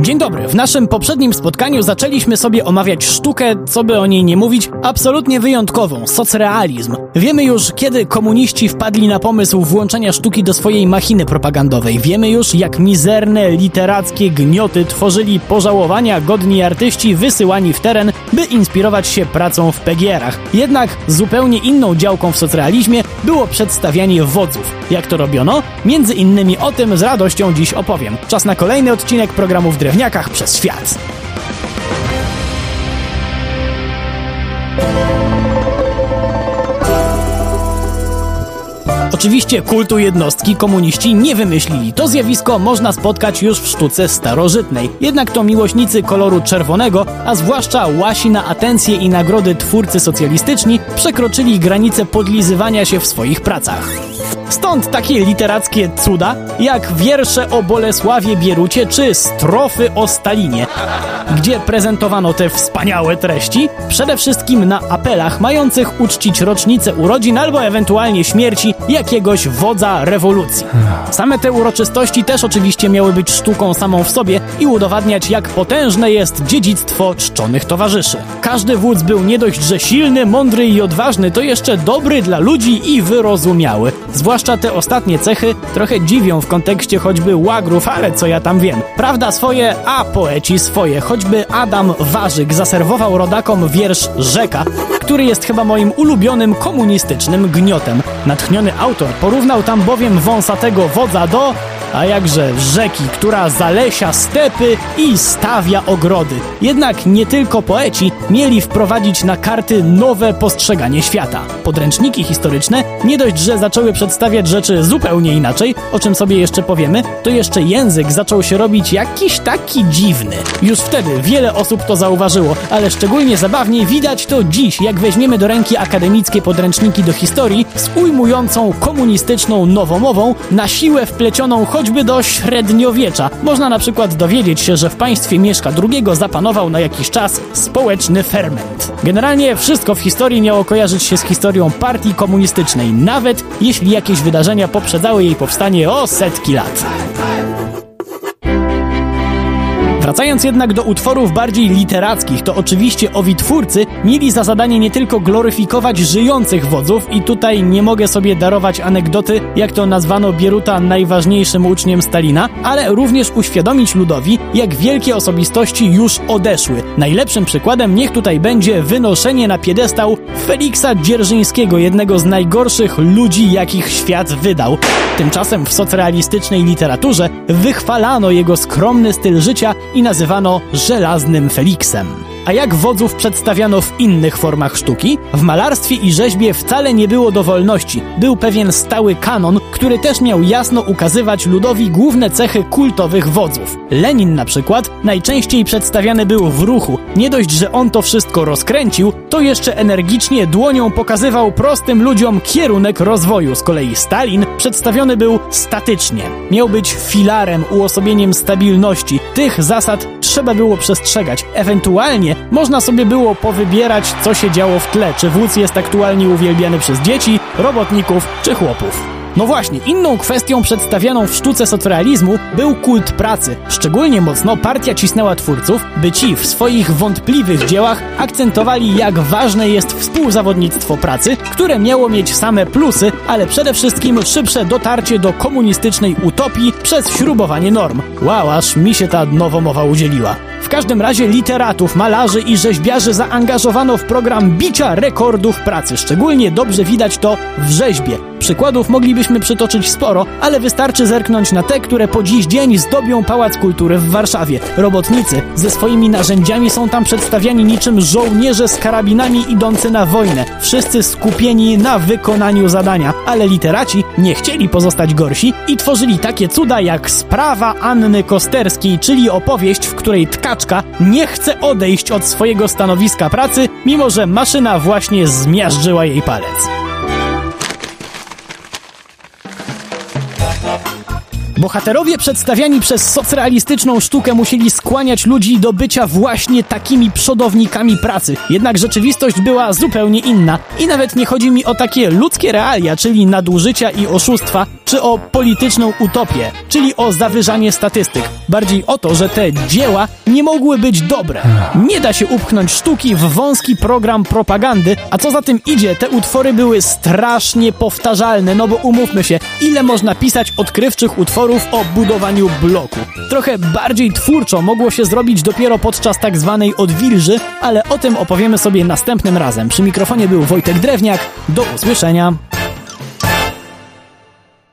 Dzień dobry. W naszym poprzednim spotkaniu zaczęliśmy sobie omawiać sztukę, co by o niej nie mówić, absolutnie wyjątkową socrealizm. Wiemy już, kiedy komuniści wpadli na pomysł włączenia sztuki do swojej machiny propagandowej. Wiemy już, jak mizerne literackie gnioty tworzyli pożałowania godni artyści wysyłani w teren, by inspirować się pracą w PGR-ach. Jednak zupełnie inną działką w socrealizmie było przedstawianie wodzów. Jak to robiono? Między innymi o tym z radością dziś opowiem. Czas na kolejny odcinek programu w drewniakach przez świat. Oczywiście kultu jednostki komuniści nie wymyślili. To zjawisko można spotkać już w sztuce starożytnej. Jednak to miłośnicy koloru czerwonego, a zwłaszcza łasi na atencję i nagrody twórcy socjalistyczni, przekroczyli granice podlizywania się w swoich pracach. Stąd takie literackie cuda, jak wiersze o Bolesławie Bierucie czy strofy o Stalinie, gdzie prezentowano te wspaniałe treści, przede wszystkim na apelach mających uczcić rocznicę urodzin albo ewentualnie śmierci jakiegoś wodza rewolucji. Same te uroczystości też oczywiście miały być sztuką samą w sobie i udowadniać, jak potężne jest dziedzictwo czczonych towarzyszy. Każdy wódz był nie dość, że silny, mądry i odważny, to jeszcze dobry dla ludzi i wyrozumiały. Zwłaszcza te ostatnie cechy trochę dziwią w kontekście choćby łagrów, ale co ja tam wiem. Prawda swoje, a poeci swoje. Choćby Adam Warzyk zaserwował rodakom wiersz Rzeka, który jest chyba moim ulubionym komunistycznym gniotem. Natchniony autor porównał tam bowiem wąsatego wodza do a jakże rzeki, która zalesia stepy i stawia ogrody. Jednak nie tylko poeci mieli wprowadzić na karty nowe postrzeganie świata. Podręczniki historyczne nie dość, że zaczęły przedstawiać rzeczy zupełnie inaczej, o czym sobie jeszcze powiemy, to jeszcze język zaczął się robić jakiś taki dziwny. Już wtedy wiele osób to zauważyło, ale szczególnie zabawnie widać to dziś, jak weźmiemy do ręki akademickie podręczniki do historii z ujmującą komunistyczną nowomową, na siłę wplecioną choćby do średniowiecza. Można na przykład dowiedzieć się, że w państwie Mieszka II zapanował na jakiś czas społeczny ferment. Generalnie wszystko w historii miało kojarzyć się z historią partii komunistycznej, nawet jeśli jakieś wydarzenia poprzedzały jej powstanie o setki lat. Wracając jednak do utworów bardziej literackich, to oczywiście owi twórcy mieli za zadanie nie tylko gloryfikować żyjących wodzów i tutaj nie mogę sobie darować anegdoty, jak to nazwano Bieruta najważniejszym uczniem Stalina, ale również uświadomić ludowi, jak wielkie osobistości już odeszły. Najlepszym przykładem niech tutaj będzie wynoszenie na piedestał Feliksa Dzierżyńskiego, jednego z najgorszych ludzi, jakich świat wydał. Tymczasem w socrealistycznej literaturze wychwalano jego skromny styl życia i nazywano żelaznym Feliksem. A jak wodzów przedstawiano w innych formach sztuki? W malarstwie i rzeźbie wcale nie było dowolności. Był pewien stały kanon, który też miał jasno ukazywać ludowi główne cechy kultowych wodzów. Lenin na przykład najczęściej przedstawiany był w ruchu. Nie dość, że on to wszystko rozkręcił, to jeszcze energicznie dłonią pokazywał prostym ludziom kierunek rozwoju. Z kolei Stalin przedstawiony był statycznie. Miał być filarem, uosobieniem stabilności. Tych zasad trzeba było przestrzegać. Ewentualnie można sobie było powybierać, co się działo w tle, czy wódz jest aktualnie uwielbiany przez dzieci, robotników czy chłopów. No właśnie, inną kwestią przedstawianą w sztuce socrealizmu był kult pracy. Szczególnie mocno partia cisnęła twórców, by ci w swoich wątpliwych dziełach akcentowali, jak ważne jest współzawodnictwo pracy, które miało mieć same plusy, ale przede wszystkim szybsze dotarcie do komunistycznej utopii przez śrubowanie norm. Wow, aż mi się ta nowomowa udzieliła. W każdym razie literatów, malarzy i rzeźbiarzy zaangażowano w program bicia rekordów pracy. Szczególnie dobrze widać to w rzeźbie. Przykładów moglibyśmy przytoczyć sporo, ale wystarczy zerknąć na te, które po dziś dzień zdobią Pałac Kultury w Warszawie. Robotnicy ze swoimi narzędziami są tam przedstawiani niczym żołnierze z karabinami idący na wojnę. Wszyscy skupieni na wykonaniu zadania, ale literaci nie chcieli pozostać gorsi i tworzyli takie cuda jak Sprawa Anny Kosterskiej, czyli opowieść, w której tkaczka nie chce odejść od swojego stanowiska pracy, mimo że maszyna właśnie zmiażdżyła jej palec. Bohaterowie przedstawiani przez socrealistyczną sztukę musieli skłaniać ludzi do bycia właśnie takimi przodownikami pracy. Jednak rzeczywistość była zupełnie inna. I nawet nie chodzi mi o takie ludzkie realia, czyli nadużycia i oszustwa, czy o polityczną utopię, czyli o zawyżanie statystyk. Bardziej o to, że te dzieła nie mogły być dobre. Nie da się upchnąć sztuki w wąski program propagandy, a co za tym idzie, te utwory były strasznie powtarzalne, no bo umówmy się, ile można pisać odkrywczych utworów o budowaniu bloku. Trochę bardziej twórczo mogło się zrobić dopiero podczas tak zwanej odwilży, ale o tym opowiemy sobie następnym razem. Przy mikrofonie był Wojtek Drewniak. Do usłyszenia.